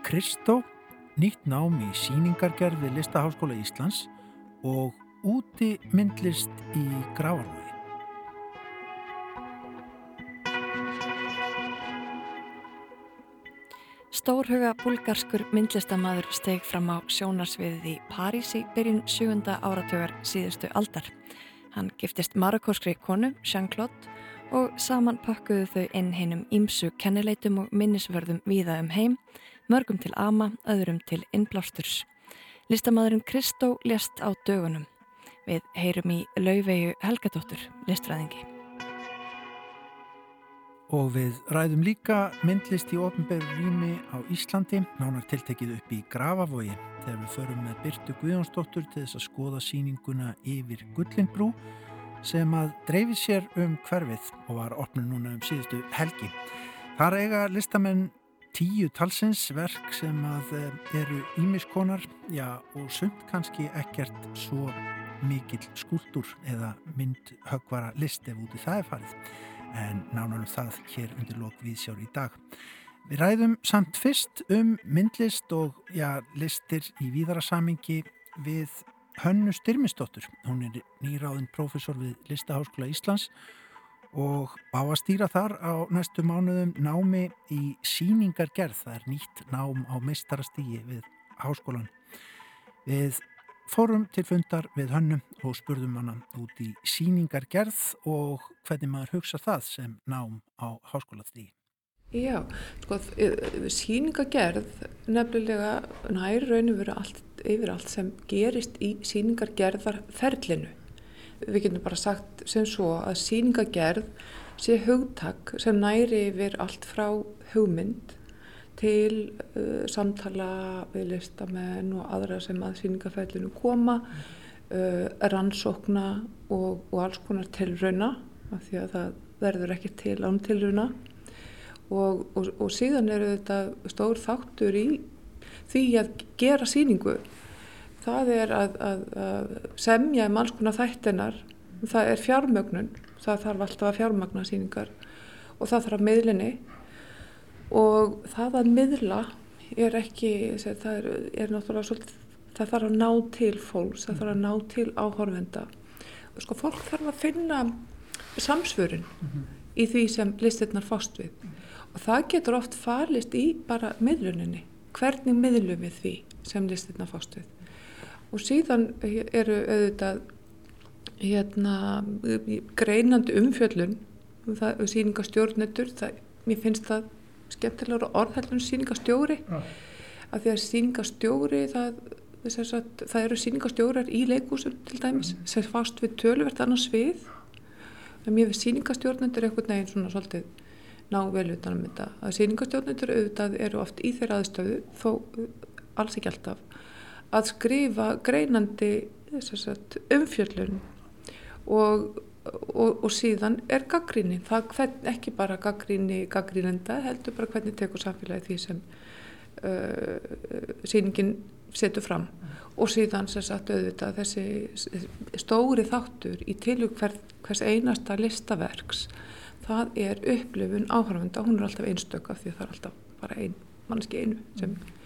Kristó, nýtt nám í síningargerð við Listaháskóla Íslands og úti myndlist í Gravarvogi. Stórhuga bulgarskur myndlistamæður steg fram á sjónarsviðið í Parísi byrjun 7. áratögar síðustu aldar. Hann giftist marakóskri konu, Jean-Claude, og saman pakkuðu þau inn heinum ímsu kennileitum og minnisvörðum víða um heim, mörgum til ama, öðrum til innblásturs. Listamæðurinn Kristó lést á dögunum. Við heyrum í lauvegu Helgadóttur, listfræðingi. Og við ræðum líka myndlist í ofnbæru rými á Íslandi, nánar tiltekið upp í Grafavogi, þegar við förum með Byrtu Guðjónsdóttur til þess að skoða síninguna yfir Gullinbrú sem að dreifir sér um hverfið og var opnum núna um síðustu helgi. Þar eiga listamenn tíu talsins verk sem að eh, eru ímiskonar, já og sumt kannski ekkert svo mikill skúldur eða myndhöggvara list ef úti það er farið en nánarum það hér undir lok viðsjár í dag. Við ræðum samt fyrst um myndlist og já, listir í víðarasamingi við Hönnu Styrmisdóttur. Hún er nýráðin profesor við Listaháskóla Íslands og á að stýra þar á næstu mánuðum námi í síningargerð. Það er nýtt nám á meistarastígi við háskólan. Við Fórum til fundar við hönnum og spurðum hana út í síningargerð og hvernig maður hugsa það sem nám á háskólaþví. Já, sko, síningargerð nefnilega nær raun og veru allt, yfir allt sem gerist í síningargerðarferlinu. Við getum bara sagt sem svo að síningargerð sé hugtak sem næri yfir allt frá hugmynd til uh, samtala við listamenn og aðra sem að síningafællinu koma, uh, rannsókna og, og alls konar tilrauna af því að það verður ekki til án tilrauna. Og, og, og síðan eru þetta stór þáttur í því að gera síningu. Það er að, að, að semja um alls konar þættinar, það er fjármögnun, það þarf alltaf að fjármagna síningar og það þarf að meðlinni og það að miðla er ekki, það er, er náttúrulega svolítið, það þarf að ná til fólks, það þarf að ná til áhorfenda og sko fólk þarf að finna samsvörun mm -hmm. í því sem listirnar fást við mm -hmm. og það getur oft farlist í bara miðluninni, hvernig miðlum við því sem listirnar fást við og síðan eru auðvitað hérna greinandi umfjöllun það, síningarstjórnetur, það, mér finnst það skemmtilegur orðhællun síningastjóri ja. af því að síningastjóri það, sagt, það eru síningastjórar í leikúsum til dæmis mm. sem fast við töluvert annars við en mér finnst síningastjórnendur eitthvað neginn svona svolítið ná vel utanum þetta að síningastjórnendur auðvitað eru oft í þeirra aðstöðu þó alls ekki alltaf að skrifa greinandi sagt, umfjöllun og og, og síðan er gaggríni það hvern, ekki bara gaggríni gaggrínenda heldur bara hvernig tekur samfélagi því sem uh, síningin setur fram og síðan sem sagt auðvitað þessi stóri þáttur í tilug hver, hvers einasta listaverks það er upplifun áhörfunda, hún er alltaf einstöka því það er alltaf bara ein mannski einu sem mm.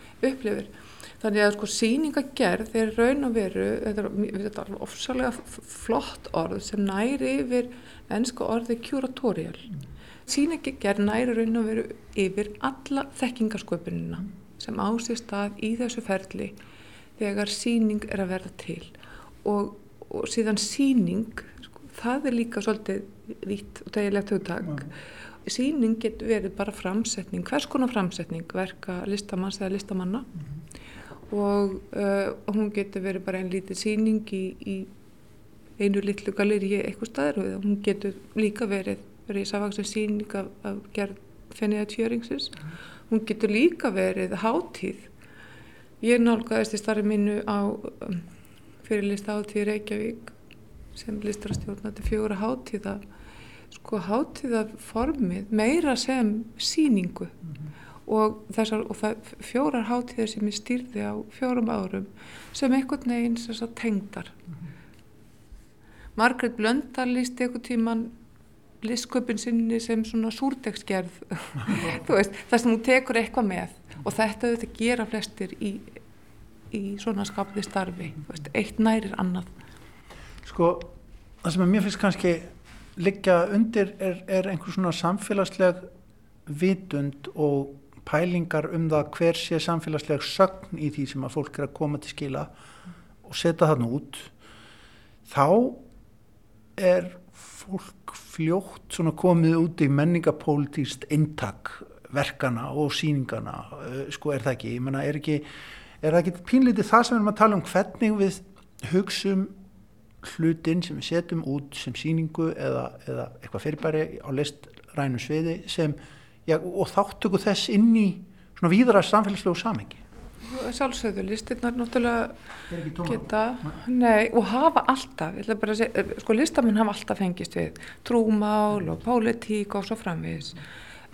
Þannig að sko síningagerð er raun og veru, þetta er ofsalega flott orð sem næri yfir ennska orði curatorial. Mm. Síningagerð næri raun og veru yfir alla þekkingarsköpunina sem ásist að í þessu ferli þegar síning er að verða til. Og, og síðan síning, sko, það er líka svolítið vitt og degilegt hugtak. Síning getur verið bara framsetning, hvers konar framsetning, verka listamanns eða listamanna. Mm og uh, hún getur verið bara einn lítið síning í, í einu litlu galeri eitthvað staðar og hún getur líka verið risavaksum síning af, af gerð fenniða tjöringsins hún getur líka verið hátíð. Ég nálgæðist í starfi mínu á um, fyrirlista hátíð Reykjavík sem listarastjórnati fjóra hátíða sko hátíða formið meira sem síningu mm -hmm og þessar og fjórar hátíðir sem ég stýrði á fjórum árum sem einhvern veginn sem tengdar. Mm -hmm. Margret Blöndal líst eitthvað tíman listsköpun sinni sem svona súrdegsgerð. Þar sem þú tekur eitthvað með og þetta auðvitað gera flestir í, í svona skapði starfi. Veist, eitt nærir annað. Sko, það sem að mér finnst kannski liggja undir er, er einhvers svona samfélagsleg vitund og pælingar um það hver sé samfélagsleg sögn í því sem að fólk er að koma til skila og setja það nút þá er fólk fljótt komið út í menningapólitíst eintak verkana og síningana eh, sko er það ekki, ég menna er ekki er það ekki pínlítið það sem við erum að tala um hvernig við hugsum hlutin sem við setjum út sem síningu eða, eða eitthvað fyrirbæri á listrænu sviði sem, já, og þáttöku þess inn í svona víðara samfélagslegu samengi Sjálfsögðu, listirnar náttúrulega geta, nei, og hafa alltaf, ég ætla bara að segja, eh, sko listamenn hafa alltaf fengist við trúmál og pólitík og svo framvegis.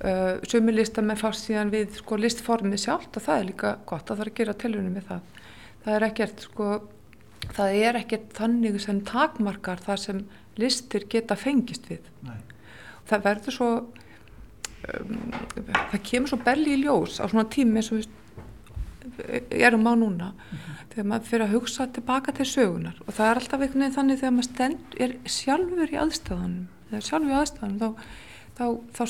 Uh, Sumi listamenn fást síðan við sko listformið sjálft og það er líka gott að það er að gera tilunum með það. Það er ekkert sko, það er ekkert þannig sem takmarkar þar sem listir geta fengist við. Nei. Það verður svo, um, það kemur svo belli í ljós á svona tími eins og við erum á núna mm -hmm. þegar maður fyrir að hugsa tilbaka til sögunar og það er alltaf einhvern veginn þannig þegar maður stend, er sjálfur í aðstæðanum eða sjálfur í aðstæðanum þá, þá, þá,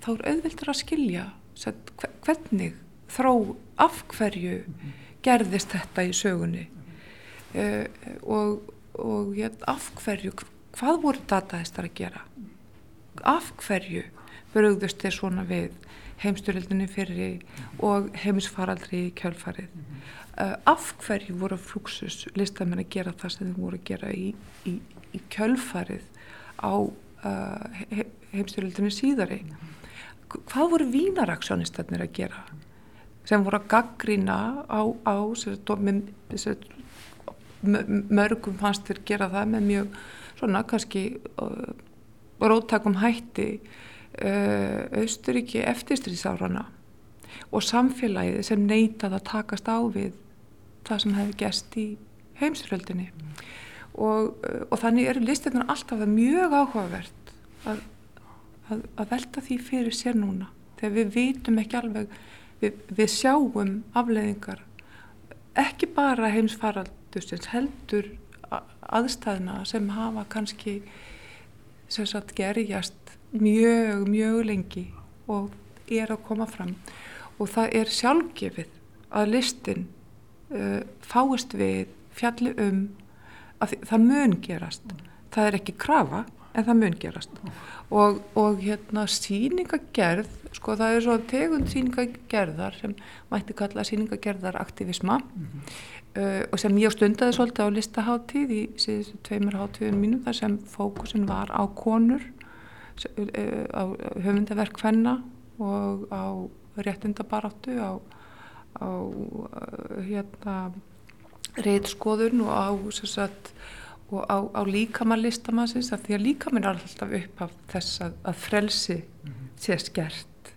þá er auðvildur að skilja set, hvernig þró af hverju mm -hmm. gerðist þetta í sögunni mm -hmm. uh, og, og ja, af hverju hvað voru dataðistar að gera af hverju bröðust þeir svona við heimstyrjöldinni fyrir og heimisfaraldri í kjálfarið. -hmm. uh, af hverju voru fluxus listamenn að gera það sem þeim voru að gera í, í, í kjálfarið á uh, he, heimstyrjöldinni síðari? Hvað voru vínaraksjónistannir að gera? Sem voru að gaggrina á, á mörgum fannst þér gera það með mjög svona kannski uh, róttakum hætti Austuríki eftirstríðsárana og samfélagið sem neytað að takast á við það sem hefði gæst í heimsfjöldinni mm. og, eh, og þannig eru listirna alltaf mjög áhugavert að, að, að velta því fyrir sér núna þegar við vitum ekki alveg við, við sjáum afleðingar ekki bara heimsfaraldustins heldur aðstæðna sem hafa kannski sem sagt gerjast mjög, mjög lengi og er að koma fram. Og það er sjálfgefið að listin uh, fáist við fjalli um að það mun gerast. Það er ekki krafa en það mun gerast. Og, og hérna síningagerð sko það er svo tegund síningagerðar sem mætti kalla síningagerðaraktivisma mm -hmm. uh, og sem ég stundaði svolítið á listaháttíð í síðustu tveimur háttíðun mínum þar sem fókusin var á konur á höfundaverk hvenna og á réttindabaráttu á, á hérna reytskoðun og á, sagt, og á, á líkamanlistamannsins að því að líkaminn er alltaf upp af þess að, að frelsi mm -hmm. sé skert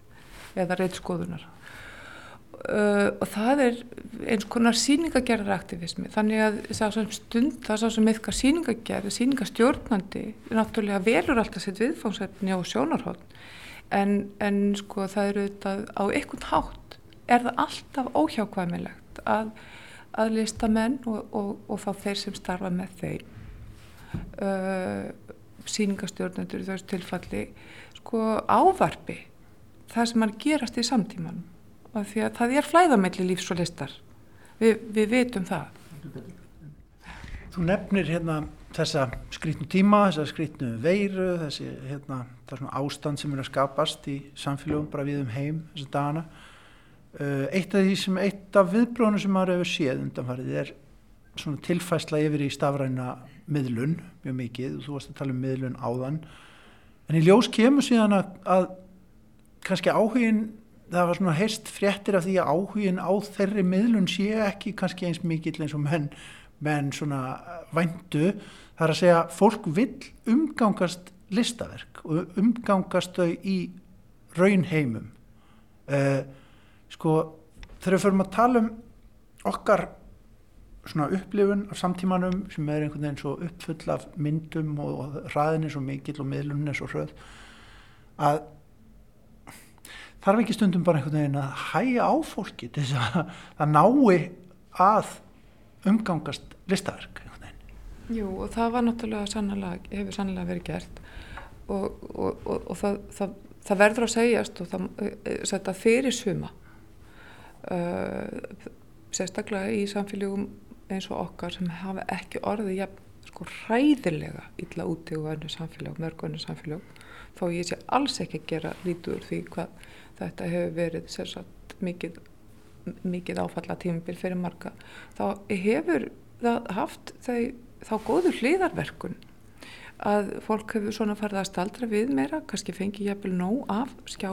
eða reytskoðunar Uh, og það er eins konar síningagerðaraktivismi þannig að það stund það sem eitthvað síningagerð síningastjórnandi náttúrulega velur alltaf sitt viðfóngsefni á sjónarhótt en, en sko það eru þetta á einhvern hátt er það alltaf óhjákvæmilegt að, að listamenn og, og, og þá þeir sem starfa með þeim uh, síningastjórnandur í þessu tilfalli sko ávarfi það sem mann gerast í samtímanum af því að það er flæðamelli lífs og listar. Vi, við veitum það. Þú nefnir hérna þessa skrítnu tíma, þessa skrítnu veiru þessi hérna, ástand sem er að skapast í samfélagum bara við um heim þessa dagana. Uh, eitt af sem eitt af viðbrónu sem maður hefur séð undanfarið er svona tilfæsla yfir í stafræna miðlun, mjög mikið, þú varst að tala um miðlun áðan. En í ljós kemur síðan að, að kannski áhugin það var svona heist fréttir af því að áhugin á þeirri miðlun sé ekki kannski eins mikill eins og menn, menn svona vændu, það er að segja fólk vill umgangast listaverk og umgangast þau í raunheimum. Uh, sko þegar við förum að tala um okkar svona upplifun af samtímanum sem er einhvern veginn svo uppfull af myndum og, og hraðin er svo mikill og miðlun er svo hröð að þarf ekki stundum bara einhvern veginn að hæja á fólki til þess að það nái að umgangast listaverk Jú og það var náttúrulega sannlega, hefur sannlega verið gert. Og, og, og, og það, það, það verður að segjast og það setja fyrir suma. Uh, sérstaklega í samfélögum eins og okkar sem hafa ekki orðið ja, sko ræðilega illa úti og önnu samfélag, mörg önnu samfélag þó ég sé alls ekki að gera lítur því hvað þetta hefur verið sérsagt mikið, mikið áfalla tímabil fyrir marga. Þá hefur það haft þau, þá góður hliðarverkun að fólk hefur svona farið að staldra við meira, kannski fengi ég eppil nóg af skjá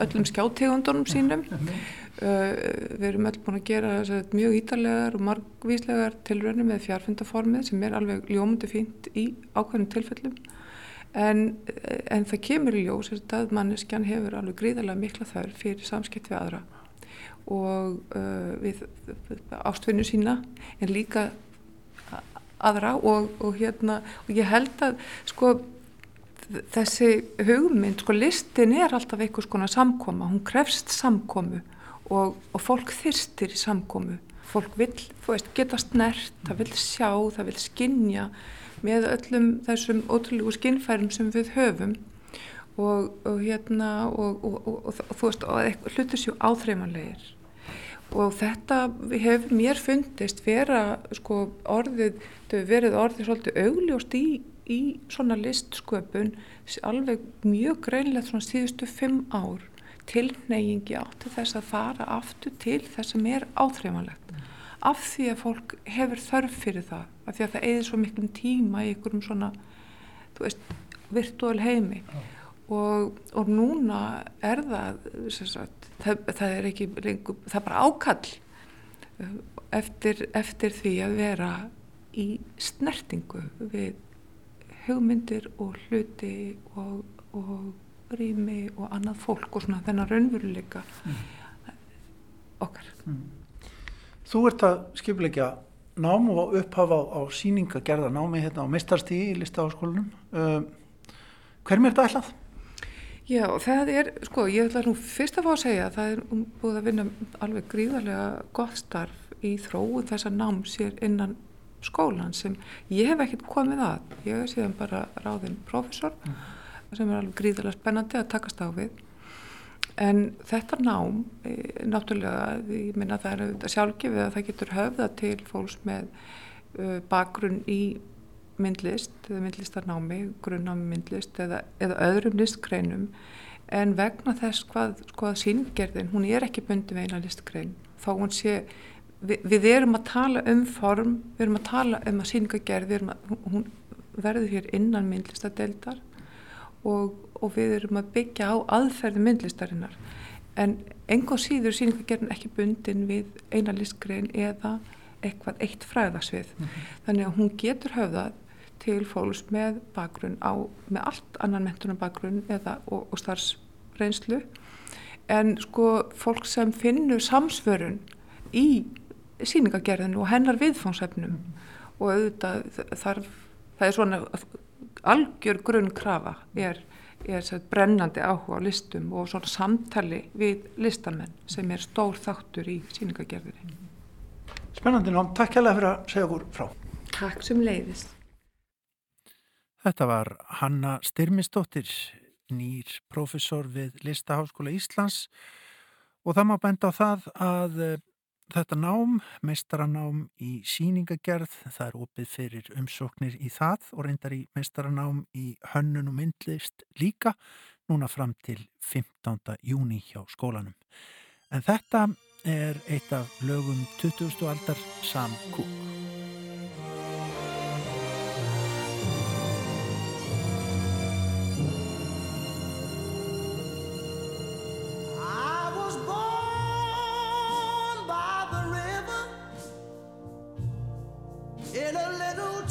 öllum skjáttegundunum sínum. Uh, við erum öll búin að gera sagt, mjög ítarlegar og margvíslegar tilröðinu með fjárfundaformið sem er alveg ljómundi fínt í ákveðnum tilfellum en, en það kemur í ljós að manneskjan hefur alveg gríðarlega mikla þörf fyrir samskipt við aðra og uh, við ástfinnu sína en líka aðra og, og hérna og ég held að sko þessi hugmynd, sko listin er alltaf einhvers konar samkoma, hún krefst samkomu og, og fólk þyrstir í samkomu. Fólk vil, þú veist, geta snert, það vil sjá, það vil skinja með öllum þessum ótrúlegu skinnfærum sem við höfum. Og, og hérna og, og þú veist, hlutur séu áþreifanlegir. Og þetta hefur mér fundist vera sko orðið, þau verið orðið svolítið augljóst í í svona listsköpun alveg mjög greinlega svona síðustu fimm ár. Tilneyingi átti þess að fara aftur til þess sem er áþreifanlegt. Af því að fólk hefur þörf fyrir það, af því að það eðir svo miklum tíma í einhverjum svona þú veist, virtuál heimi mm. og, og núna er það, sagt, það það er ekki, það er bara ákall uh, eftir, eftir því að vera í snertingu við hugmyndir og hluti og, og rými og annað fólk og svona þennan raunveruleika mm. okkar. Mm. Þú ert að skipleika nám og upphafa á, á síningagerða námi hérna á mistarstí í listaháskólanum. Um, hver mér þetta ætlað? Já, það er, sko, ég ætla nú fyrst að fá að segja að það er búið að vinna alveg gríðarlega gott starf í þróu þessa nám sér innan skólan sem ég hef ekkert komið að ég hef síðan bara ráðinn profesor mm. sem er alveg gríðilega spennandi að takast á við en þetta nám e, náttúrulega, ég minna það er sjálfgefið að það getur höfða til fólks með uh, bakgrunn í myndlist eða myndlistarnámi, grunnnámi myndlist eða, eða öðrum listgreinum. En vegna þess hvað, hvað síngerðin, hún er ekki bundi við eina listgrein. Þá hún sé við, við erum að tala um form, við erum að tala um að síningagerð, hún verður hér innan myndlistadeildar. Og, og við erum að byggja á aðferði myndlistarinnar en enga síður síningagerðin ekki bundin við eina listgrein eða eitthvað eitt fræðasvið mm -hmm. þannig að hún getur höfðað til fólks með bakgrunn á, með allt annan mentunar bakgrunn eða og, og starfsreynslu en sko fólk sem finnur samsvörun í síningagerðinu og hennar viðfónsefnum mm. og auðvitað þarf, það er svona algjör grunn krafa er, er brennandi áhuga á listum og svona samtali við listamenn sem er stór þáttur í síningagerðinu. Spennandi nám, takk hjálpa fyrir að segja okkur frá. Takk sem leiðist. Þetta var Hanna Styrmistóttir, nýr profesor við Listaháskóla Íslands og það má benda á það að Þetta nám, meistaranám í síningagerð, það er opið fyrir umsóknir í það og reyndar í meistaranám í hönnun og myndlist líka núna fram til 15. júni hjá skólanum. En þetta er eitt af lögum 20. aldar Sam Cooke.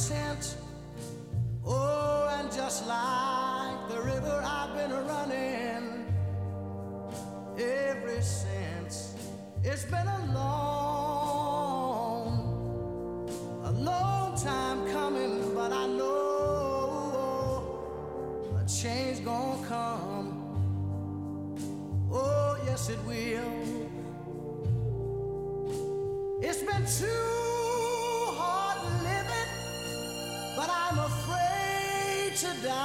Tent. Oh, and just like the river, I've been running ever since. It's been a long a long time coming, but I know a change gonna come. Oh, yes, it will. It's been too but I'm afraid to die.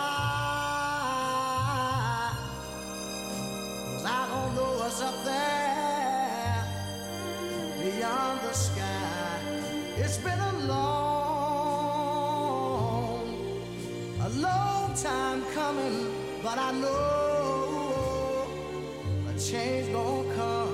Cause I don't know what's up there beyond the sky. It's been a long, a long time coming, but I know a change gonna come.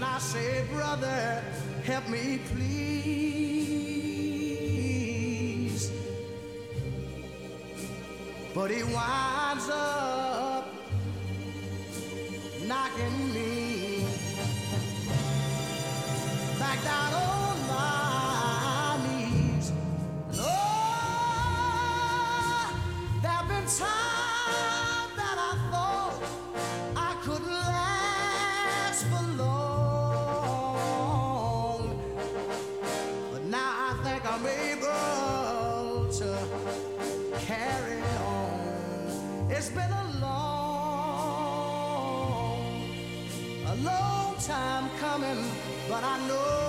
and I say, Brother, help me please. But he winds coming, but I know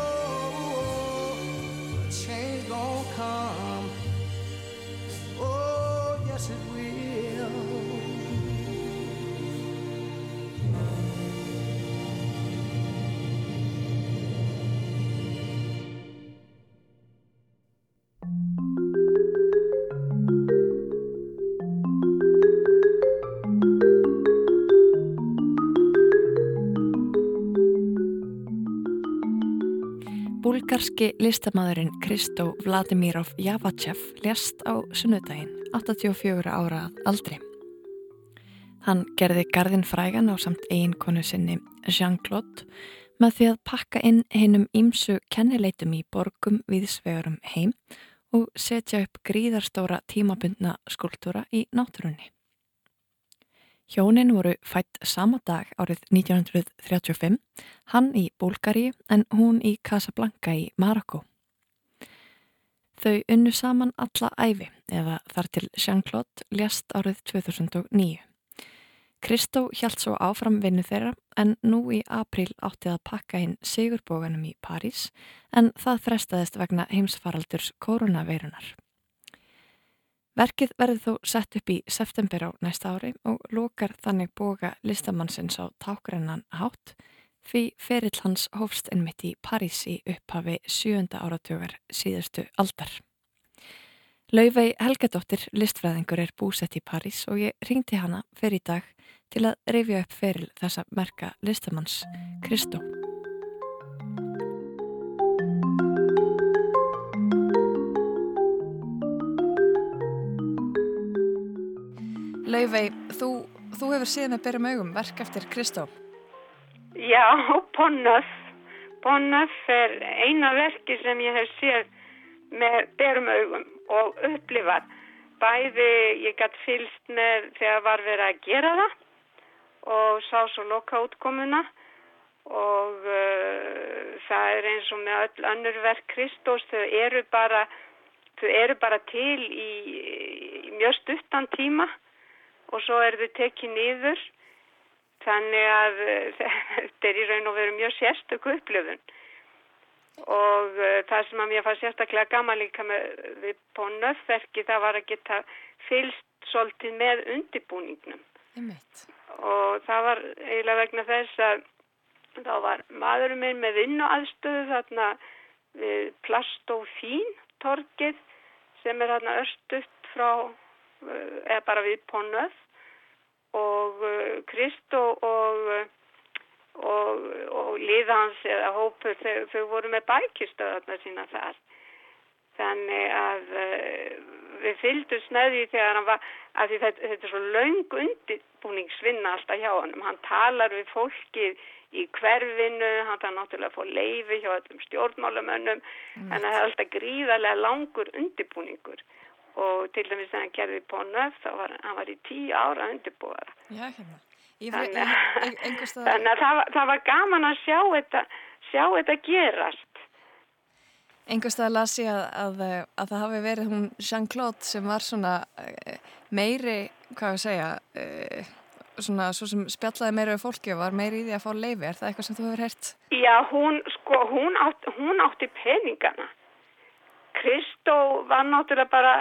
Búlgarski listamæðurinn Kristó Vladimirov Javachev lést á sunnudaginn, 84 ára aldri. Hann gerði garðin frægan á samt eiginkonu sinni Jean-Claude með því að pakka inn hinnum ímsu kennileitum í borgum viðsvegurum heim og setja upp gríðarstóra tímabundna skúltúra í náttúrunni. Hjónin voru fætt sama dag árið 1935, hann í Búlgari en hún í Casablanca í Marokko. Þau unnu saman alla æfi eða þar til Jean-Claude lést árið 2009. Kristó hjælt svo áfram vinnu þeirra en nú í april átti að pakka inn sigurbóganum í París en það frestaðist vegna heimsfaraldurs koronaveirunar. Verkið verður þó sett upp í september á næsta ári og lokar þannig boga listamannsins á tákrennan hátt því ferill hans hófst ennmitt í París í upphafi sjönda áratögar síðustu aldar. Laufey Helgadóttir listfræðingur er búsett í París og ég ringdi hana fyrir í dag til að rifja upp feril þessa merka listamanns Kristó. Laufey, þú, þú hefur síðan með byrjum augum verk eftir Kristó. Já, Ponnöf. Ponnöf er eina verki sem ég hef séð með berum augum og upplifað. Bæði ég gætt fylst með þegar var verið að gera það og sá svo loka útkomuna og uh, það er eins og með öll önnur verk Kristós, þau eru bara, þau eru bara til í, í mjög stuttan tíma og svo er þau tekið nýður þannig að þetta er í raun og veru mjög sérstöku upplöfun og uh, það sem að mér fannst sérstaklega gaman líka með við på nöfverki það var að geta fylst svolítið með undibúningnum Einmitt. og það var eiginlega vegna þess að þá var maðurinn minn með vinnuaðstöðu þarna við Plastófín torkið sem er þarna östuft frá eh, eða bara við Pónöð og eh, Kristó og og, og liðans eða hópur þau, þau voru með bækistöðarna sína þar. Þannig að uh, við fylgdust með því þegar hann var að þetta, þetta er svo laung undirbúningsvinna alltaf hjá hann hann talar við fólkið í hverfinu, hann þarf náttúrulega fá leifi hjá öllum stjórnmálamönnum. Mm. en það er alltaf gríðarlega langur undirbúningur og til dæmis þegar hann gerði på nöf þá var hann var í tíu ára undirbúara Já, hérna Þannig, þannig að það, það var gaman að sjá þetta, sjá þetta gerast Engastað las ég að, að, að það hafi verið hún Jean-Claude sem var svona uh, meiri, hvað ég segja, uh, svona svo sem spjallaði meira við fólki og var meiri í því að fá leifi. Er það eitthvað sem þú hefur hert? Já, hún, sko, hún, átt, hún átti peningana. Kristó var náttúrulega bara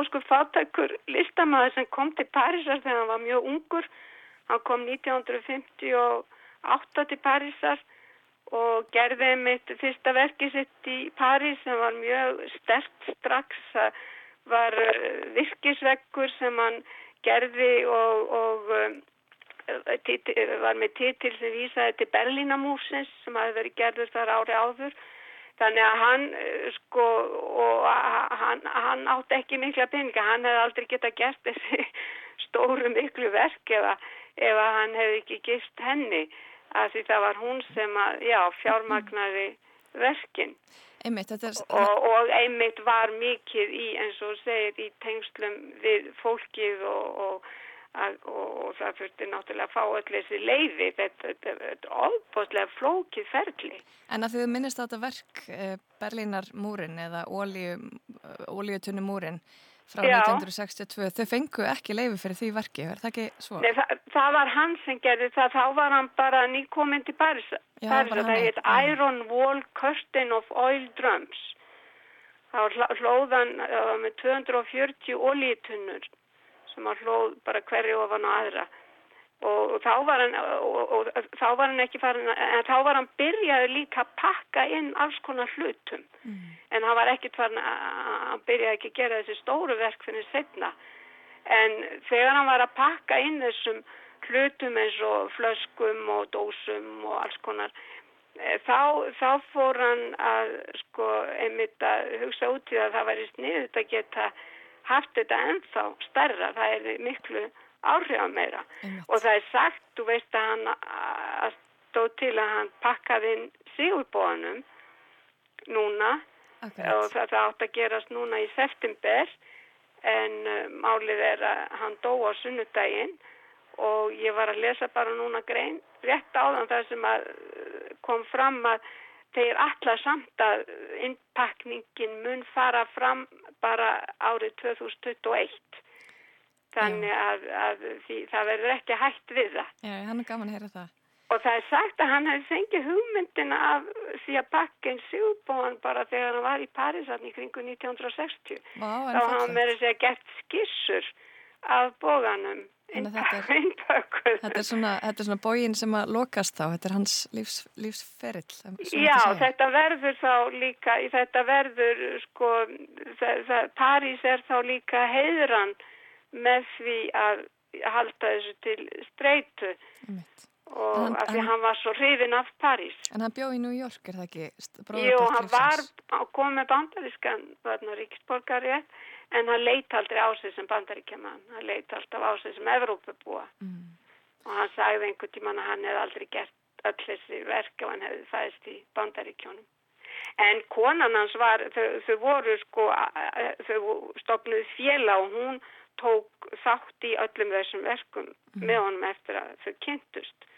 óskur fátækur listamæður sem kom til Parísar þegar hann var mjög ungur. Hann kom 1958 til Parísar og gerði mitt fyrsta verki sitt í París sem var mjög stert strax það var eh, virkisveggur sem hann gerði og, og um, titi, var með titil sem vísaði til Berlínamúsins sem hafi verið gerður þar ári áður þannig að hann eh, sko og hann, hann átti ekki mikla peninga, hann hefði aldrei geta gert þessi stóru miklu verk ef ef hann hefði ekki gist henni því það var hún sem að, já, fjármagnaði verkin. Einmitt, er... og, og einmitt var mikið í, eins og segir, í tengslum við fólkið og, og, og það fyrsti náttúrulega að fá öll þessi leiði, þetta er ofboslega flókið ferli. En að þið minnist á þetta verk eh, Berlínar múrin eða ólíutunni múrin, frá Já. 1962. Þau fengu ekki leiði fyrir því verki, er það ekki svo? Nei, það, það var hann sem gerði það, þá var hann bara nýkominn til Paris. Það heit Iron Wall Curtain of Oil Drums. Var hlóðan með 240 olítunnur sem var hlóð bara hverju ofan á aðra. Og, og þá var hann og, og, þá var hann ekki farin en þá var hann byrjaði líka að pakka inn alls konar hlutum. Mm. en hann var ekkert farin að hann byrjaði ekki að gera þessi stóru verk fyrir setna en þegar hann var að pakka inn þessum hlutum eins og flöskum og dósum og alls konar e, þá, þá fór hann að sko einmitt að hugsa út í það að það væri sniðut að geta haft þetta ennþá stærra, það er miklu áhrif meira Einmitt. og það er sagt, þú veist að hann að stóð til að hann pakkaði inn sígurbóðanum núna Akkurat. og það, það átt að gerast núna í september en uh, málið er að hann dó á sunnudaginn og ég var að lesa bara núna grein rétt áðan það sem að uh, kom fram að þeir allar samt að innpakningin mun fara fram bara árið 2021 þannig að, að því, það verður ekki hægt við það. Já, hann er gaman að heyra það. Og það er sagt að hann hefði fengið hugmyndina af því að pakka einn síðbóðan bara þegar hann var í Parísatni í kringu 1960. Vá, Þá hafa hann verið segja gert skissur af bóganum innpökkuð. Þetta er svona, svona bógin sem að lokast þá, þetta er hans lífs, lífsferill. Já, þetta verður þá líka, þetta verður sko, það, það, París er þá líka heiðran með því að halda þessu til streitu og hann, af því hann, hann var svo hrifin af París. En hann bjóð í New York, er það ekki? Jú, hann var komið með bandarískan ríksborgari en hann leiti aldrei á sig sem bandaríkjaman hann leiti alltaf á sig sem Evrópabúa mm. og hann sagði einhvern tíman að hann hefði aldrei gert öll þessi verk og hann hefði fæðist í bandaríkjónum. En konan hans var, þau, þau voru sko, þau stopnuði fjela og hún tók þátt í öllum þessum verkum mm. með honum eftir að þau kynntust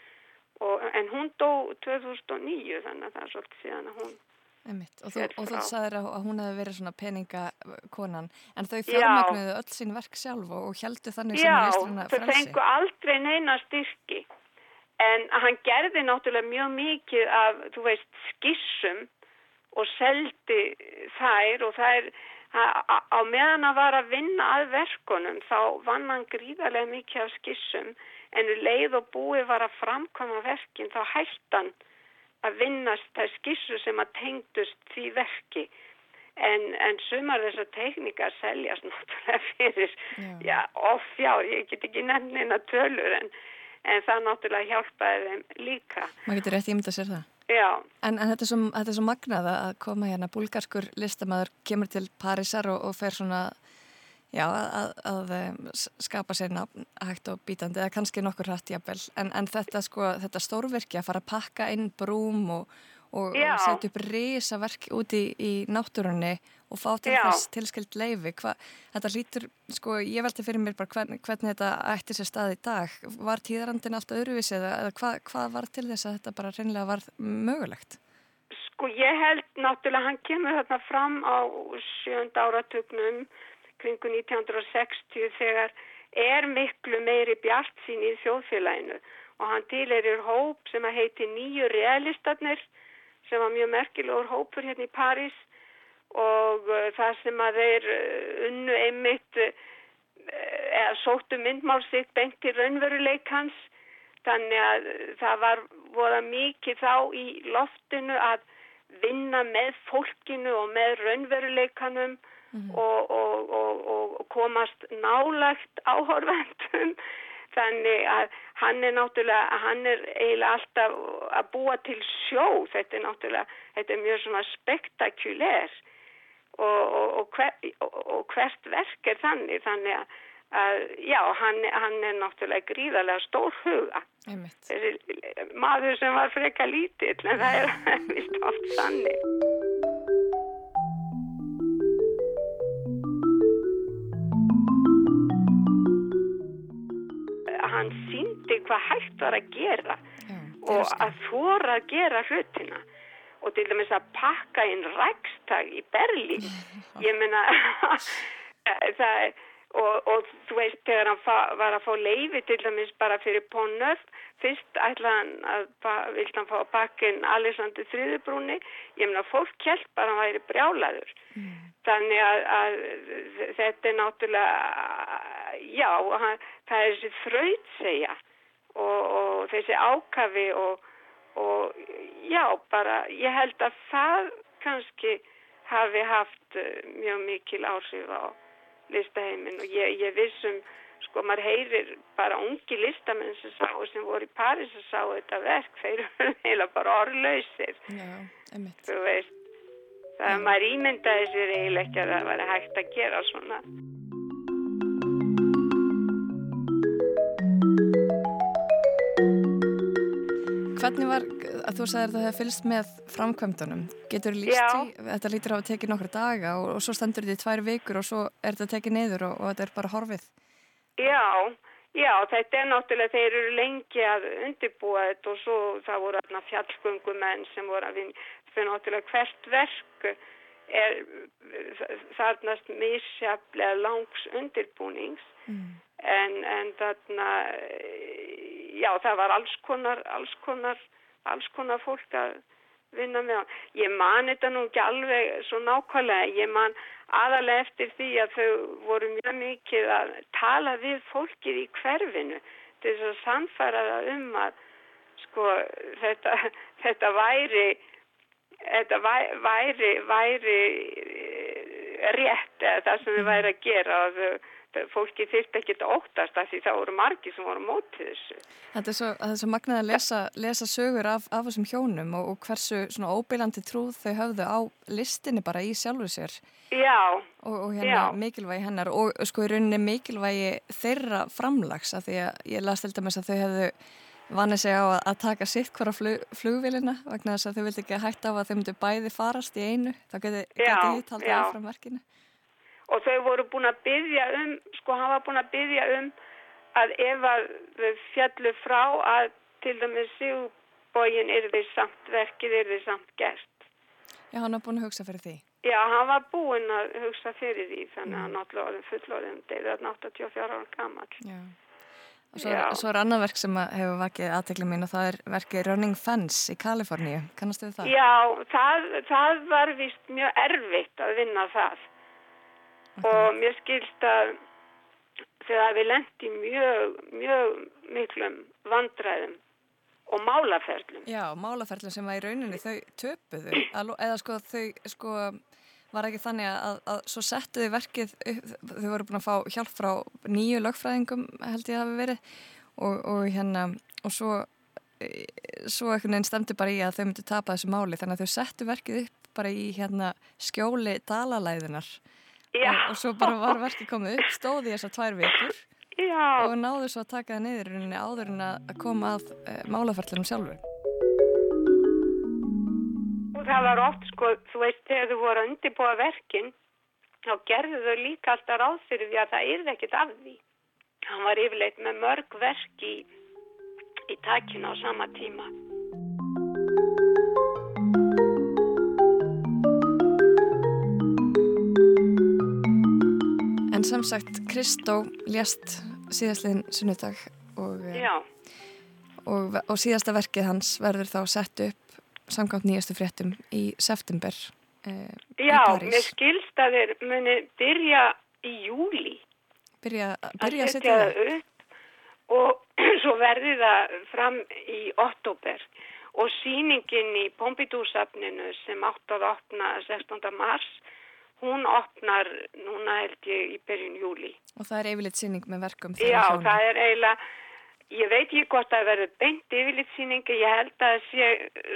og, en hún dó 2009 þannig að það er svolítið síðan að hún Einmitt. og þú, þú sagðir að hún hefði verið svona peningakonan. En þau fjármagnuðu öll sín verk sjálf og, og heldu þannig sem listruna frelsi Já, þau fengu aldrei neina styrki. En hann gerði náttúrulega mjög mikið af, þú veist, skissum og seldi þær og þær á meðan að var að vinna að verkunum þá vann hann gríðarlega mikið af skissum. En leið og búið var að framkoma verkin þá hættan að vinnast það skissu sem að tengdust því verki en, en sumar þessar tekníkar seljast náttúrulega fyrir já, já offjár, ég get ekki nefnina tölur en, en það náttúrulega hjálpaði þeim líka. Maður getur rétt ímynda sér það. Já. En, en þetta, er svo, þetta er svo magnað að koma hérna, búlgarskur listamæður kemur til Parísar og, og fer svona Já, að, að skapa sér nafn hægt og bítandi eða kannski nokkur hrætt jafnvel. En, en þetta, sko, þetta stórverki að fara að pakka inn brúm og, og, og setja upp risaverk úti í, í náttúrunni og fá til þess tilskild leifi Hva, þetta lítur, sko, ég veldi fyrir mér bara hvern, hvernig þetta ætti sér stað í dag. Var tíðarandin allt öðruvísi eða, eða hvað hva var til þess að þetta bara reynlega var mögulegt? Sko ég held náttúrulega hann kemur þarna fram á sjönda áratugnum kringu 1960 þegar er miklu meiri bjart sín í þjóðfélaginu. Og hann tileirir hóp sem að heiti nýju realistarnir sem var mjög merkilegur hópur hérna í París. Og uh, það sem að þeir uh, unnu einmitt uh, eða sóttu myndmál sitt beint til raunveruleikans þannig að það var voða mikið þá í loftinu að vinna með fólkinu og með raunveruleikanum mm. og, og, og, og komast nálagt áhorfendum þannig að hann er náttúrulega, hann er eiginlega alltaf að búa til sjó, þetta er náttúrulega, þetta er mjög svona spektakulær og hver, hvert verk er þannig, þannig að, að já, hann, hann er náttúrulega gríðarlega stór huga. Þessi maður sem var freka lítill, en það er vist oft sannig. Hvað hægt var að gera Já, og að þóra að gera hlutina. Og til dæmis að pakka inn rækstag í Berlín. Ég menna það og, og þú veist þegar hann fa, var að fá leifi til dæmis bara fyrir Ponnöf fyrst ætlaði hann að vildi hann fá að pakka inn Alessandri Þriðubrúni ég menna fólk kjelt bara hann væri brjálaður. Mm. þannig að, að þetta er náttúrulega já, hann, það er þessi þrautsegja og, og þessi ákafi og, og já, bara ég held að það kannski hafi haft eh, mjög mikil áhrif á listaheimin og ég, ég vissum, sko, maður heyrir bara ungi listamenn sem sáu sem voru í Paris og sáu þetta verk þeir eru heila bara orðlausir. Þú veist það er maður ímyndaði sér eiginlega ekki að það var hægt að gera svona Hvernig var, að þú sagði að það hefði fylgst með framkvæmdunum, getur líst í, þetta lítur á að tekið nokkru daga og, og svo stendur þetta í tvær vikur og svo er þetta tekið niður og, og þetta er bara horfið? Já, já, þetta er náttúrulega, þeir eru lengi að undirbúa þetta og svo það voru aðna fjallgöngumenn sem voru að vinna, fyrir náttúrulega hvert verk er þarnast misjaflega langs undirbúnings mm. En, en þarna já, það var alls konar, alls konar, alls konar fólk að vinna með hann. Ég man þetta nú ekki alveg svo nákvæmlega, ég man aðalega eftir því að þau voru mjög mikið að tala við fólkið í hverfinu til þess að samfara það um að sko þetta, þetta væri, þetta væri, væri rétt eða það sem við væri að gera og þau fólki þurfti ekki að óttast af því það voru margi sem voru mótið þessu. Þetta er svo, svo magnað að lesa, lesa sögur af, af þessum hjónum og, og hversu svona óbyrlandi trúð þau höfðu á listinni bara í sjálfu sér. Já. Og, og hérna já. mikilvægi hennar og sko í rauninni mikilvægi þeirra framlags af því að ég las til dæmis að þau hefðu vanið sig á að, að taka sitt hvora flug, flugvilina vegna þess að þau vildi ekki að hætta á að þau myndu bæði farast í einu. Þá geti þið taldið áfram verkinu og þau voru búin að byggja um, sko hann var búin að byggja um að ef að fjallu frá að til dæmis síðbógin er því samt verkið, er því samt gert. Já, hann var búin að hugsa fyrir því. Já, hann var búin að hugsa fyrir því, þannig að hann fullorðin, það er 84 ára gammal. Já. Svo, svo er annað verk sem hefur vakið aðtekli mín og það er verkið Running Fence í Kaliforníu. Kannastu við það? Já, það, það var vist mjög erfitt að vinna það og mér skilst að þegar við lendi mjög, mjög miklum vandræðum og málaferlum. Já, málaferlum sem var í rauninni þau töpuðu, eða sko þau sko var ekki þannig að, að svo settuðu verkið, þau voru búin að fá hjálp frá nýju lögfræðingum held ég að hafi verið. Og, og hérna og svo e, svo einhvern veginn stemdi bara í að þau myndi tapa þessu máli. Þannig að þau settu verkið upp bara í hérna skjóli dalalæðunar og, og svo bara var verkið komið upp stóði þessar tvær vikur Já. og náðu svo að taka það niður rauninni áður en að koma að e, málaferðlunum sjálfur. Og það var oft sko, þú veist, þegar þú voru að undirbúa verkin, þá gerðu þau líka alltaf ráð fyrir því að það yrði ekkit af því. Hann var yfirleitt með mörg verk í, í takina á sama tíma. En sem sagt, Kristó lést síðastliðin sunnudag og, Já. og, og síðasta verkið hans verður þá sett upp samkvæmt nýjastu fréttum í september eh, Já, í mér skilst að þeir muni byrja í júli Byrja, að byrja að setja setja það. upp og svo verði það fram í oktober og síningin í Pompidou-safninu sem átt að opna 16. mars hún opnar núna held ég í byrjun júli. Og það er yfirleitt síning með verkum Já, það er eiginlega, ég veit ekki hvort það verður beint yfirleitt síningi, ég held að sé,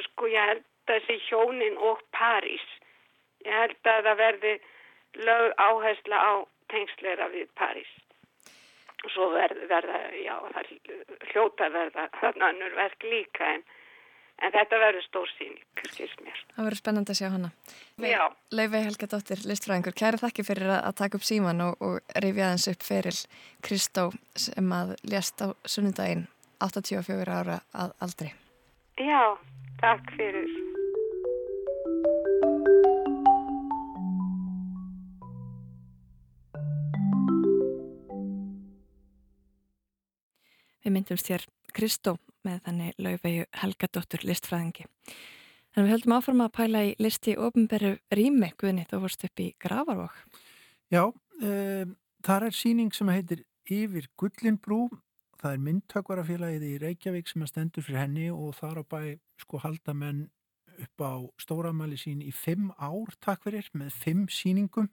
sko ég held að sé hjónin og París. Ég held að það verði lög áhersla á tengsleira við París. Og svo verða, verða já, það hljóta verða þarna annur verk líka en En þetta verður stór síning, skilst mér. Það verður spennand að sjá hana. Já. Laufey Helga Dóttir, listfræðingur, kæri þakki fyrir að taka upp síman og, og rifja aðeins upp feril Kristó sem að lést á sunnundaginn 84 ára að aldri. Já, takk fyrir. Við myndumst hér Kristó með þannig Laufeyju Helgadóttur listfræðingi. En við höldum áfram að pæla í listi ofinberu rými, Guðni, þú vorst upp í Gravarvók. Já, um, þar er síning sem heitir Yfir Gullinbrú. Það er myndtökvarafélagið í Reykjavík sem að stendur fyrir henni og þar á bæ sko halda menn upp á stóramæli sín í fimm ár takk fyrir með fimm síningum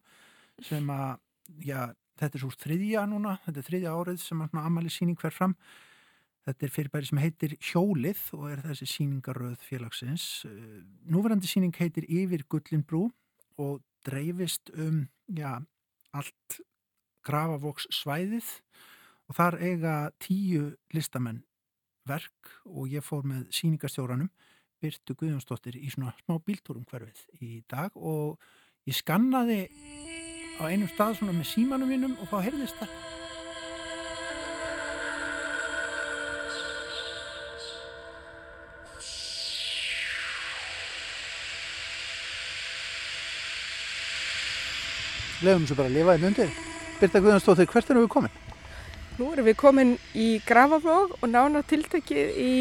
sem að, já, þetta er svo þriðja núna, þetta er þriðja árið sem að ammali síning hver fram Þetta er fyrirbæri sem heitir Hjólið og er þessi síningaröð félagsins. Núverandi síning heitir Yfir Gullinbrú og dreifist um já, allt Grafavoks svæðið og þar eiga tíu listamenn verk og ég fór með síningarstjóranum Byrtu Guðjónsdóttir í svona smá bíltúrum hverfið í dag. Og ég skannaði á einum stað svona með símanum mínum og þá heyrðist það Leðum svo bara að lifa einn undir. Birta Guðanstóttir, hvert erum við komin? Nú erum við komin í Grafaflóg og nána tiltekið í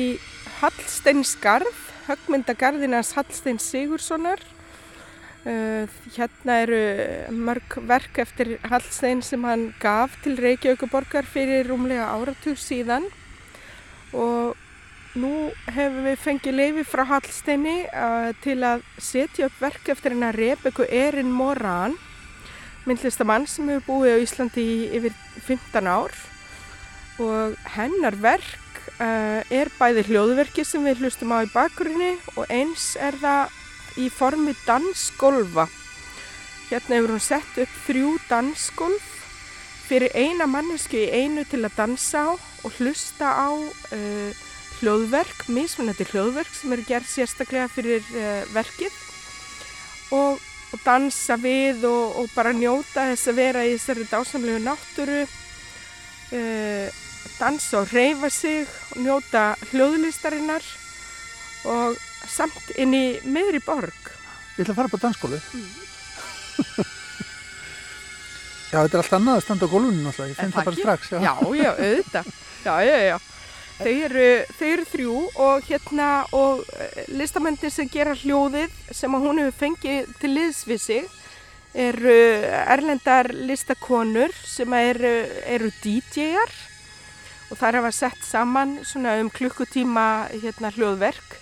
Hallsteinsgarð, högmyndagarðinans Hallstein Sigurssonar. Uh, hérna eru mörg verk eftir Hallstein sem hann gaf til Reykjavíkuborgar fyrir rúmlega áratug síðan og nú hefum við fengið leifi frá Hallsteini uh, til að setja upp verk eftir hennar Rebeku Erin Moran myndlistamann sem hefur búið á Íslandi í yfir 15 ár og hennar verk uh, er bæði hljóðverki sem við hlustum á í bakgrunni og eins er það í formi dansgolfa. Hérna hefur hún sett upp þrjú dansgolf fyrir eina mannesku í einu til að dansa á og hlusta á uh, hljóðverk, mismunandi hljóðverk sem eru gerð sérstaklega fyrir uh, verkið og og dansa við og, og bara njóta þess að vera í þessari dásamlegu náttúru uh, dansa og reyfa sig og njóta hljóðlistarinnar og samt inn í miðri borg. Ég ætla að fara upp á dansskólu mm. Já, þetta er allt annað að standa á gólunum náttúrulega, ég finn það bara strax Já, já, já auðvitað. Já, já, já Þau eru, þau eru þrjú og hérna og listamöndir sem gera hljóðið sem að hún hefur fengið til liðs við sig eru erlendar listakonur sem eru, eru DJ-ar og þar hafa sett saman svona um klukkutíma hérna hljóðverk.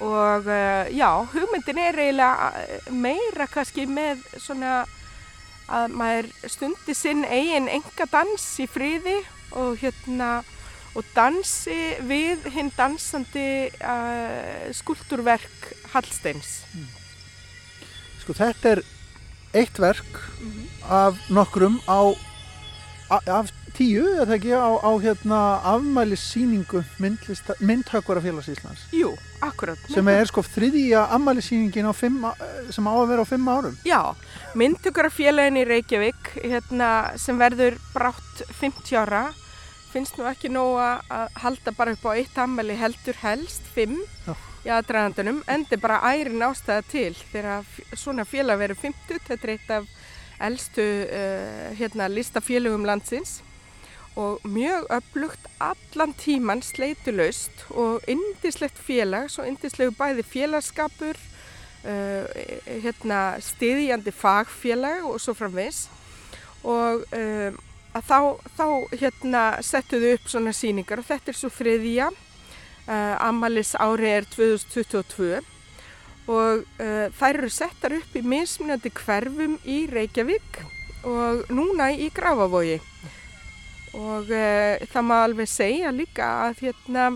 Og uh, já, hugmyndin er eiginlega eh, meira kannski með svona að maður stundi sinn eigin enga dans í fríði og hérna og dansi við hinn dansandi uh, skulturverk Hallsteins. Sko þetta er eitt verk af nokkrum á af tíu, er það ekki, á, á hérna afmælissýningu myndhöggvarafélags Íslands Jú, akkurat. sem er sko þriðja afmælissýningin á- sem á að vera á fimm árum Já, myndtökarafélagin í Reykjavík hérna, sem verður brátt 50 ára finnst nú ekki nóg að halda bara upp á eitt ammali heldur helst, 5 Já. í aðdragandunum, endi bara ærin ástæða til þegar svona félag verður 50, þetta er eitt af elstu uh, hérna, listafélagum landsins og mjög öflugt allan tíman sleitulaust og indislegt félag, svo indislegu bæði félagskapur uh, hérna, stiðjandi fagfélag og svo framvis og um, að þá, þá hérna, settuðu upp svona síningar og þetta er svo þriðja. Uh, Amalis ári er 2022 og uh, þær eru settar upp í mismunandi hverfum í Reykjavík og núna í Grafavogi og uh, það má alveg segja líka að hérna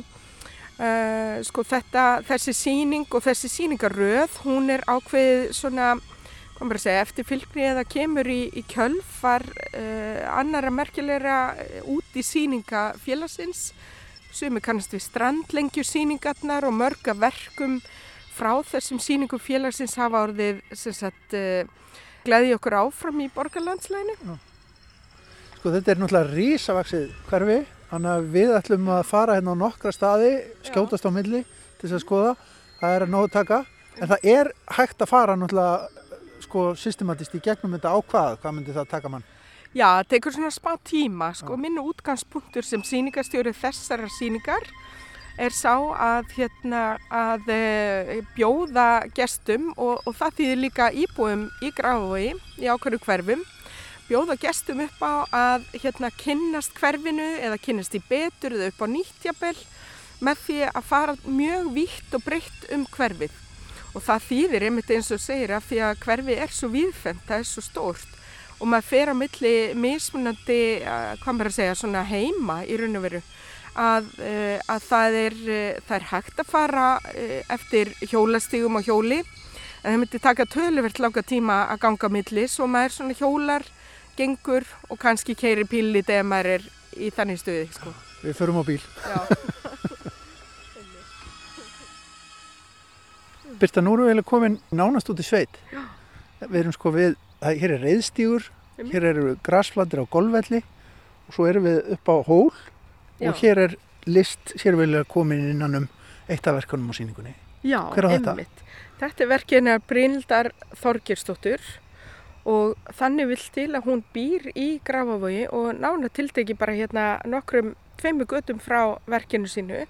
sko þetta, þessi síning og þessi síningaröð, hún er ákveðið svona, hvað maður að segja, eftir fylgni eða kemur í, í kjölfar uh, annara merkilegra uh, út í síninga félagsins. Sem er kannast við strandlengju síningarnar og mörga verkum frá þessum síningum félagsins hafa orðið sem sagt uh, gleði okkur áfram í borgarlandslæginu. Sko þetta er náttúrulega rísavaksið hverfi. Þannig að við ætlum að fara hérna á nokkra staði skjótast á milli til þess að skoða. Það er að nógu taka. En það er hægt að fara náttúrulega sko systematist í gegnum þetta á hvað myndi það taka mann? Já, það tekur svona spá tíma, sko, minnu útgangspunktur sem síningastjóri þessarar síningar er sá að, hérna, að e, bjóða gestum og, og það þýðir líka íbúum í Grafavogi í ákveðu hverfum, bjóða gestum upp á að hérna, kynnast hverfinu eða kynnast í betur eða upp á nýttjabel með því að fara mjög vítt og breytt um hverfið. Og það þýðir einmitt eins og segir að því að hverfi er svo víðfemt, það er svo stórt og maður fer á milli mismunandi, uh, hvað maður að segja, svona heima í raun og veru að, uh, að það, er, uh, það er hægt að fara eftir hjólastígum og hjóli en það myndi taka töluvert langa tíma að ganga á milli svo maður svona hjólar, gengur og kannski keiri píli þegar maður er í þannig stuði. Sko. Við förum á bíl. Birta, nú erum við komin nánast út í sveit. Við erum sko við, það, hér er reyðstígur, Einmitt. hér eru grasflandir á golfvelli og svo erum við upp á hól Já. og hér er list, hér erum við komin innan um eitt af verkunum á síningunni. Já, á þetta? einmitt. Þetta er verkinu Brynildar Þorgirsdóttur og þannig vill til að hún býr í Grafavogi og nána tildegi bara hérna nokkrum tveimu götum frá verkinu sínu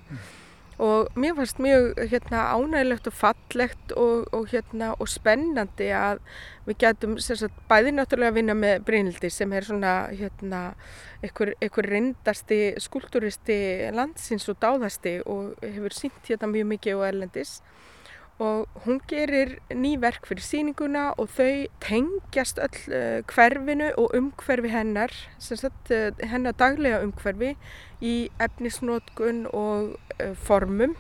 og mér fannst mjög hérna ánægilegt og fallegt og, og hérna og spennandi að við getum sagt bæði náttúrulega að vinna með Brynildi sem er svona hérna einhver reyndasti skúltúristi landsins og dáðasti og hefur sínt hérna mjög mikið og erlendis og hún gerir ný verk fyrir sýninguna og þau tengjast öll uh, hverfinu og umhverfi hennar, sagt uh, hennar daglega umhverfi í efnisnótkun og uh, formum.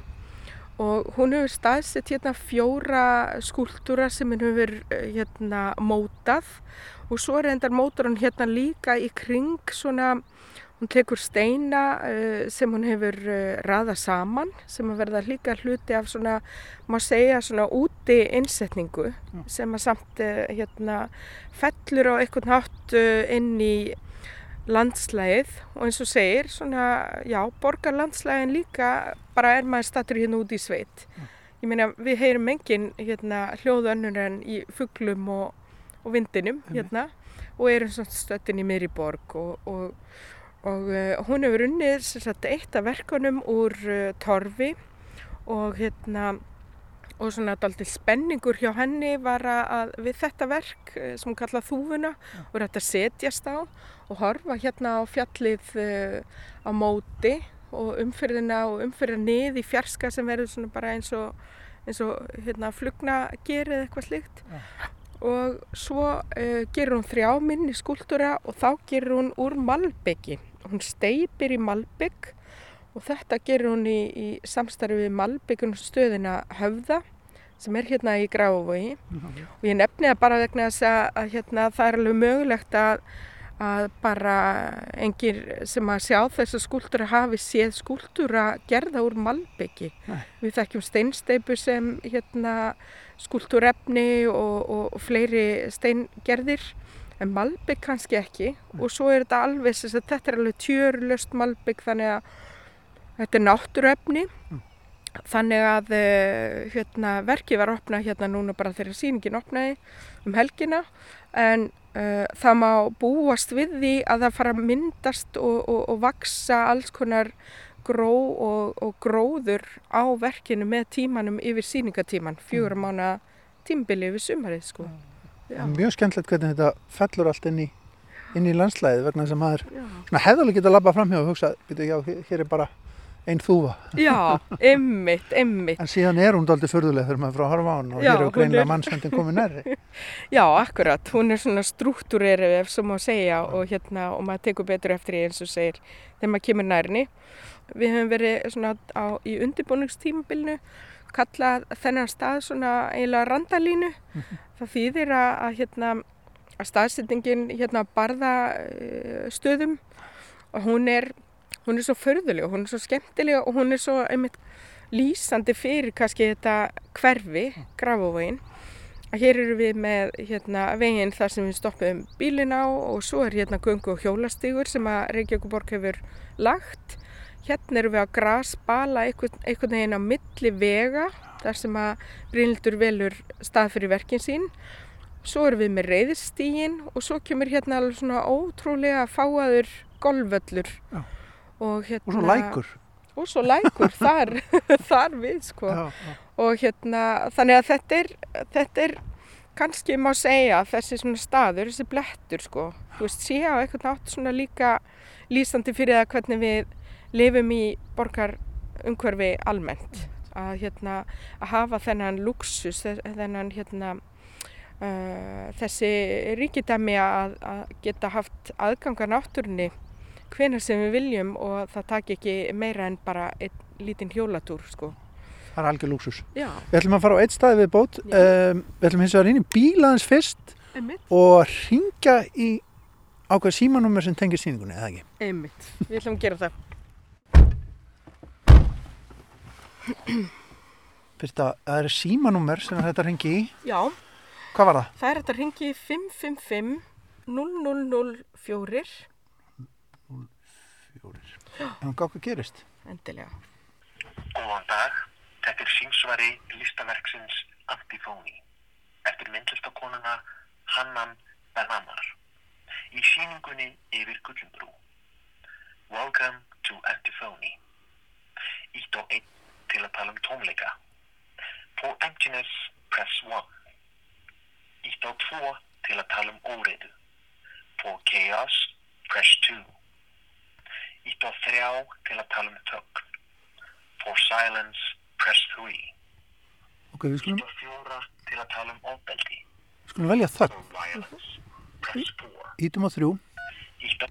Og hún hefur staðsett hérna fjóra skúltúra sem hún hefur hérna mótað. Og svo endar mótar hún hérna líka í kring svona Hún tekur steina uh, sem hún hefur uh, raðað saman sem að verða líka hluti af svona, má segja svona úti innsetningu sem að samt uh, hérna fellur á einhvern hátt inn í landslægið og eins og segir svona, já, borgar landslægin líka bara er maður statur hérna út í sveit. Ég meina við heyrum engin hérna hljóðönnur en í fuglum og, og vindinum hérna og erum svona stöttin í miðri borg og, og og uh, hún hefur unnið sagt, eitt af verkunum úr uh, torfi og hérna og svona daldið spenningur hjá henni var að við þetta verk eh, sem hún kallaði þúfuna og þetta setjast á og horfa hérna á fjallið á móti og umfyrðina og umfyrða nið í fjarska sem verður svona bara eins og, eins og hérna flugna gerið eitthvað slikt Já. og svo uh, gerur hún þrjá minni skúltúra og þá gerur hún úr malbyggi. Hún steipir í malbygg og þetta gerur hún í, í samstarfi við malbyggun stöðina Höfða sem er hérna í Grávogi og ég nefni það bara vegna þess að, að hérna, það er alveg mögulegt að, að bara engir sem að sjá þess að skúltúra hafi séð skúltúra gerða úr malbyggi. Nei. Við þekkjum steinsteipu sem hérna skúltúrefni og, og, og fleiri steingerðir en malbygg kannski ekki. Og svo er þetta alveg þess að þetta er alveg tjörlöst malbygg þannig að þetta er náttúruefni. Þannig að uh, hérna, verkið var opnað hérna núna bara þegar sýningin opnaði um helgina. En uh, það má búast við því að það fara að myndast og, og, og vaksa alls konar gró og, og gróður á verkinu með tímanum yfir sýningatíman, fjögur mánu tímbili yfir sumarið sko. Já. Mjög skemmtilegt hvernig þetta fellur allt inn í, inn í landslæðið vegna þess að maður hefðarlega geta að labba fram hjá og hugsa, veitu, já, hér- er bara einn þúfa. Já, ymmit, ymmit. En síðan er hún daldið förðuleg þegar maður er frá að horfa á hann og Já, hér er hún greinilega er- mannsvendin komið nærri. Já, akkurat. Hún er svona struktúrerið ef svo má segja og hérna og maður tekur betur eftir því eins og segir þegar maður kemur nærni. Við höfum verið svona á, í undirbúningstímabilinu kallað þennan stað svona eiginlega randalínu. Það þýðir að, að hérna að staðsetningin hérna á barða uh, stöðum og hún er, hún er svo förðuleg og hún er svo skemmtileg og hún er svo einmitt lýsandi fyrir kannski þetta hverfi, grafovegin að hér eru við með hérna, veginn þar sem við stoppum bílinn á og svo er hérna göngu og hjólastígur sem að Reykjavíkuborg hefur lagt. Hérna erum við að grasbala einhvern, einhvern veginn á milli vega þar sem að Brynildur velur stað fyrir verkin sín. Svo erum við með reyðstígin og svo kemur hérna alveg svona ótrúlega fáaður golfvöllur. Já. Og, hérna, Og svo lækur. Og svo lækur þar, þar við sko Já, já. og hérna þannig að þetta er, þetta er kannski má segja þessi svona staður, þessi blettur sko, þú veist, sé á eitthvað nátt svona líka lýsandi fyrir það hvernig við lifum í borgar umhverfi almennt að hérna að hafa þennan luxus, þennan hérna uh, þessi ríkidæmi að, að geta haft aðganga náttúrunni hvenar sem við viljum og það taki ekki meira en bara einn lítinn hjólatúr sko. Það er algjör lúksus. Já, Við ætlum að fara á eitt staði við bót. Um, við ætlum hins vegar inn í bílaðins fyrst einmitt. og ringja í ákveð símanúmer sem tengir síningunni, eða ekki? Einmitt, við ætlum að gera það. Fyrst að það er símanúmer sem þetta ringi í. Já, Hvað var það? það er þetta ringi 555 0004 Fjórir. En hún gá hvað gerist. endilega. Góðan dag, þetta er símsvari listaverksins Antifóni eftir myndlistakonuna Hannan Benamar í síningunni yfir Gullinbrú. Welcome to Antifóni. Ítt og einn til að tala um tónleika. For emptiness, press 1. Ítt á tvo til að tala um óreiðu. For chaos, press 2. Ítt á þrjá til að tala um þögn. For silence, press 3. Ok, við skulum, Ítt á fjóra til að tala um ofbeldi. skulum velja þögn. For violence, press 4. Ítum á þrjú. Ítt á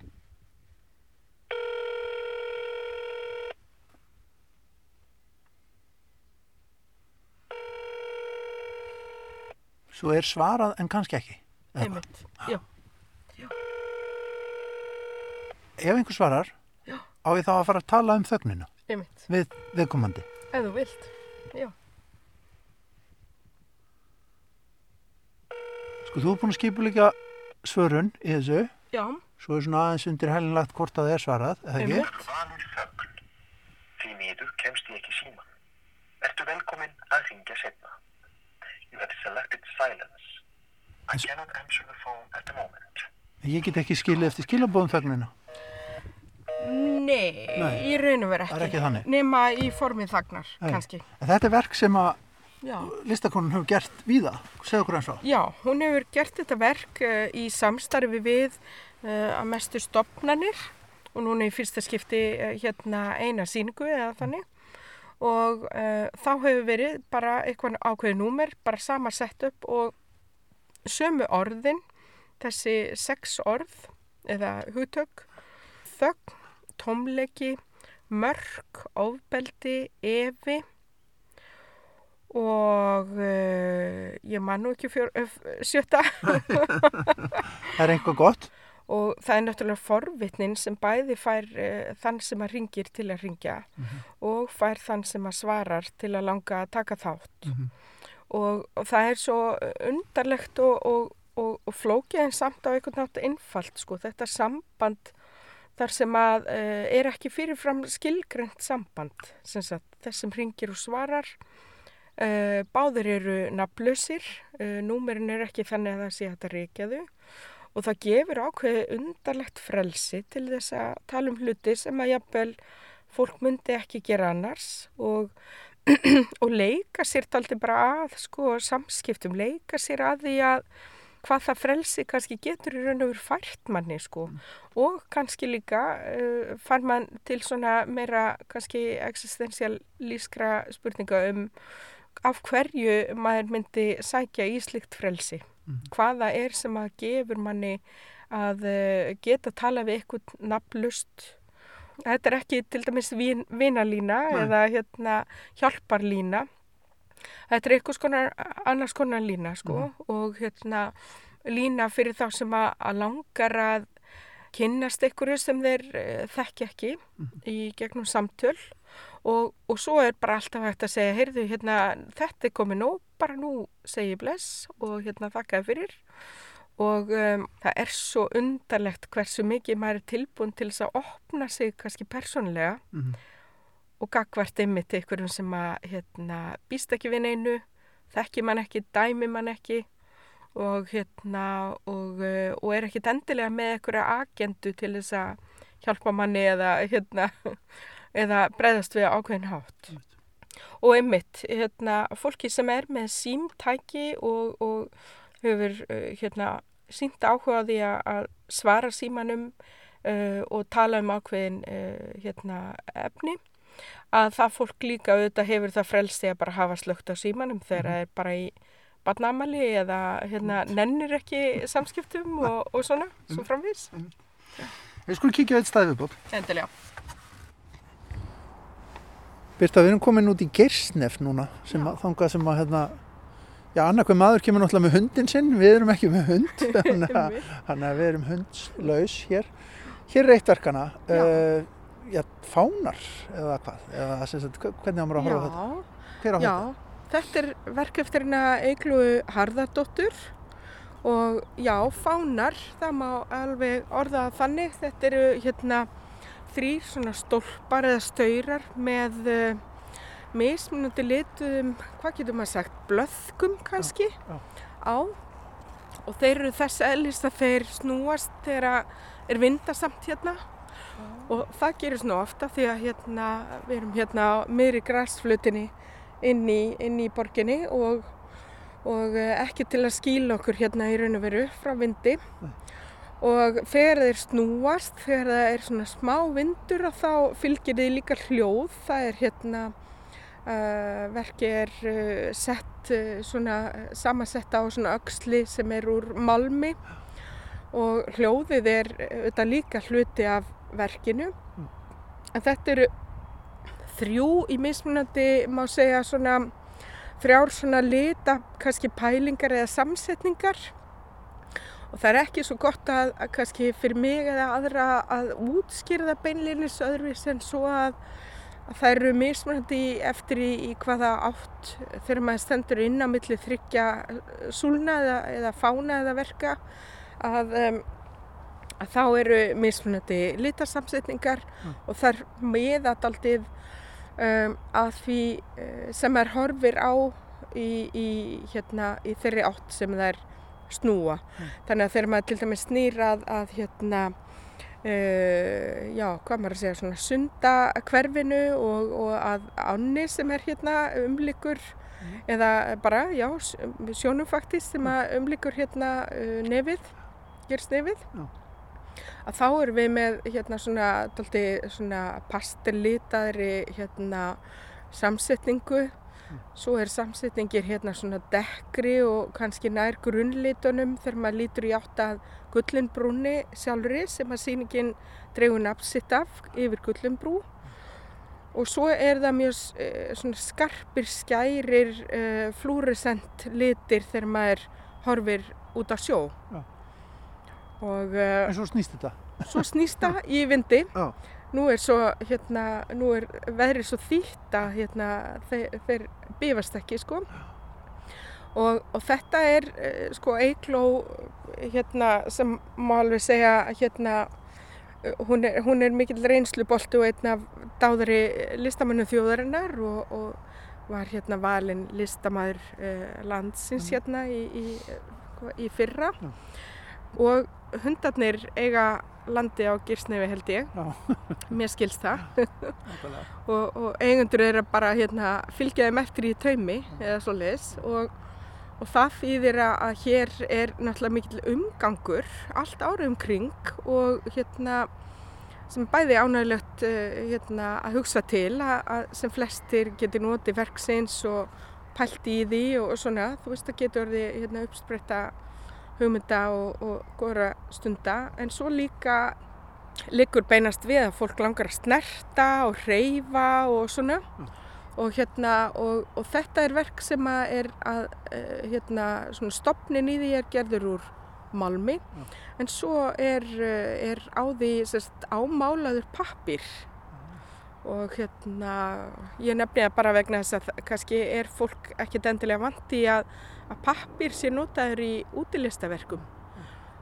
Svo er svarað en kannski ekki. Einmitt, já. Ef einhver svarar, Já. á ég þá að fara að tala um þögnina Einmitt, við viðkomandi. ef þú vilt. Já, Sko, þú er búin að skipuleika svörun í þessu. já, Svo er svona aðeins undir helinlagt hvort að það er svarað, eða ekki? Einmitt. Ég get ekki skilið eftir skilabóðum þögnina. Nei, Nei. í raun og veru ekki. Það er ekki þannig. Nema í formið þagnar, Nei. kannski. En þetta er verk sem að Já. listakonun hefur gert víða. Segð okkur eins og. Já, hún hefur gert þetta verk uh, í samstarfi við uh, að mestu stopnanir og núna í fyrsta skipti uh, hérna eina síningu eða þannig og þá hefur verið bara eitthvað ákveði númer, bara sama sett upp og sömu orðin, þessi sex orð eða hugtök, þögn, tómleiki, mörk, ofbeldi, evi og uh, ég man nú ekki fjör, uh, sjötta. Það er einhvað gott. og það er náttúrulega forvitnin sem bæði fær uh, þann sem að ringir til að ringja og fær þann sem að svarar til að langa að taka þátt. Og, og það er svo undarlegt og, og, og, og flókið en samt á einhvern nátt einfalt sko, þetta samband þar sem að uh, er ekki fyrirfram skilgrend samband sem sagt, þess sem ringir og svarar. Uh, báðir eru nafnlausir uh, númerin er ekki þannig að það sé að reykja þau. Og það gefur ákveði undarlegt frelsi til þess að tala um hluti sem að jafnvel fólk myndi ekki gera annars og, og leika sér taldi bara að sko samskiptum, leika sér að því að hvað það frelsi kannski getur í raun og veru fært manni sko. Og kannski líka uh, fann mann til svona meira kannski existensialískra spurninga um af hverju maður myndi sækja í slikt frelsi. Hvaða er sem að gefur manni að uh, geta tala við eitthvað nafnlust þetta er ekki til dæmis vin, vinalína Nei. eða hérna hjálparlína þetta er eitthvað skonar, annars konar lína sko og hérna lína fyrir þá sem að, langar að kynnast einhverju sem þeir uh, þekki ekki í gegnum samtöl. Og, og svo er bara alltaf hægt að segja heyrðu hérna þetta er komið nóg bara nú segi bless og hérna þakkaði fyrir. Og um, það er svo undarlegt hversu mikið maður er tilbúin til þess að opna sig kannski persónlega Mhm. Og gagvart einmitt einhverjum sem að hérna, býst ekki við neinu, þekki mann ekki, dæmi mann ekki og, hérna, og, uh, og er ekkit endilega með einhverja agendu til þess að hjálpa manni eða, hérna, eða breyðast við ákveðin hátt. Og einmitt, hérna, fólki sem er með símtæki og, og hefur uh, hérna, sínt áhuga á því að- svara símanum uh, og tala um ákveðin uh, hérna, efni að það fólk líka auðvitað hefur það frelsi að bara hafa slögt á símanum þegar það er bara í barnamali eða hérna, nennir ekki samskiptum og, og svona, svo framvís. Við skulum kíkja eitt stað viðbót. Endilega. Birta, við erum komin út í Geirsnef núna, sem að, þangað sem að, hérna, já, annarkveð maður kemur náttúrulega með hundin sinn, við erum ekki með hund, þannig að við erum hundslaus hér. Hér er eitt verkana, Já. uh, já, fánar eða hvað, eða sagt, hvernig á maður að horfa á þetta? Já, Hver á já, þetta? þetta er verk eftir hérna Eiglu Harðardóttur og já, fánar, það má alveg orða þannig. Þetta eru hérna þrýr svona stólpar eða staurar með uh, mismunandi lituðum, hvað getur maður sagt, blöðkum kannski já. á og þeir eru þess eðlist að þeir snúast þegar er vindasamt hérna og það gerist nú ofta því að hérna, við erum hérna á miðri græsflutinni inn í, inn í borginni og, og eh, ekki til að skýla okkur hérna í raun og veru frá vindi. Og þegar þeir snúast, þegar það er svona smá vindur og þá fylgir þið líka hljóð, það er hérna uh, verkið er uh, sett uh, svona samansett á svona öxli sem er úr malmi. Og hljóðið er auðvitað líka hluti af verkinu. En þetta eru þrjú í mismunandi má segja svona þrjár svona lita kannski pælingar eða samsetningar. Og það er ekki svo gott að, að kannski fyrir mig eða aðra að útskýrða beinlinis öðruvís en svo að, að það eru mismunandi eftir í, í hvaða átt þegar maður stendur inn á milli þryggja súlna eða, eða fána eða verka. Að, um, að þá eru mismunandi litasamsetningar og það er meðadaldið um, að því uh, sem er horfir á í, í, hérna, í þeirri átt sem það er snúa. Þannig að þegar maður til dæmis snýrað að hérna, uh, já, hvað maður að segja, svona sunda hverfinu og, og að ánni sem er hérna umlikur eða bara, já, sjónum faktist sem að umlikur hérna uh, nefið, gerst nefið. Já. Að þá erum við með hérna svona, svona pastellitaðri hérna samsetningu. Svo er samsetningir hérna svona dekkri og kannski nær grunnlitunum þegar maður lítur í átt að gullinbrúni sjálfri sem að sýningin dregur nafn sitt af yfir gullinbrú. Og svo er það mjög uh, svona skarpir, skærir, uh, flúresent litir þegar maður horfir út á sjó. Já. Og uh, En svo snýst þetta. svo snýst það í vindi. Já. Nú er svo, hérna, nú er veðrið svo þýtt að hérna, þeir, þeir bifast ekki, sko. Og, og þetta er, eh, sko, Eikló, hérna, sem má alveg segja, hérna, eh, hún er, hún er mikill reynslubolti og einn af dáðari listamannum þjóðarinnar og, og var hérna valinn listamæður eh, landsins hérna í, í, í fyrra. Já. Og hundarnir eiga landi á Girsnefi held ég, mér skilst það. Og, og eigundur eru bara hérna, fylgja þeim eftir í taumi eða svo leis og, og það þýðir að hér er náttúrulega mikill umgangur allt árið um kring og hérna sem er bæði ánægilegt uh, hérna, að hugsa til að, að sem flestir geti notið verksins og pælt í því og, og svona, þú veist að getur orðið hérna, uppspretta hugmynda og, og góðra stunda. En svo líka liggur beinast við að fólk langar að snerta og hreyfa og svona. Og hérna og, og þetta er verk sem að er að uh, hérna stopnin í því er gerður úr malmi. En svo er, uh, er á því sérst ámálaður pappir og hérna ég nefni það bara vegna þess að kannski er fólk ekkert endilega vant í að, að pappir sé notaður í útilistaverkum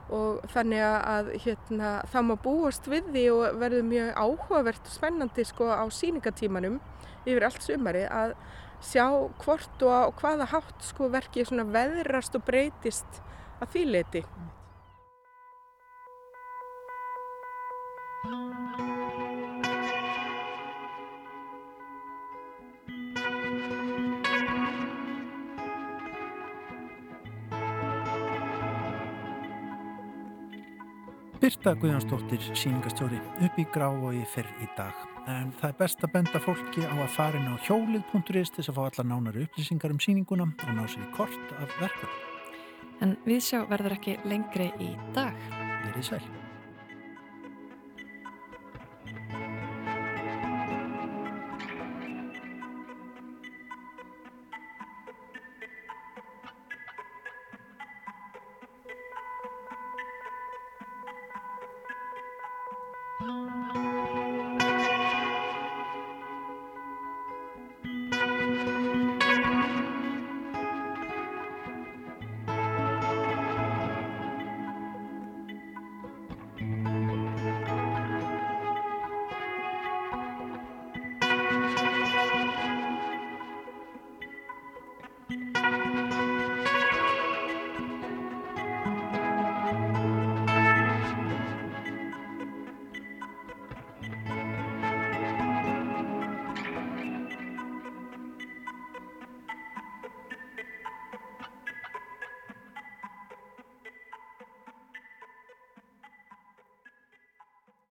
og þannig að- hérna, það má búast við því og verður mjög áhugavert og spennandi sko, á síningatímanum yfir allt sumari að sjá hvort og á hvaða hátt sko, verkið svona veðrast og breytist að því leiti. Birta Guðjónsdóttir, síningastjóri, upp í Grávogi fyrr í dag. En það er best að benda fólki á að farin á hjólið.is til að fá allar nánari upplýsingar um síninguna og ná sér í kort af verkum. En viðsjá verður ekki lengri í dag. Verið sæl.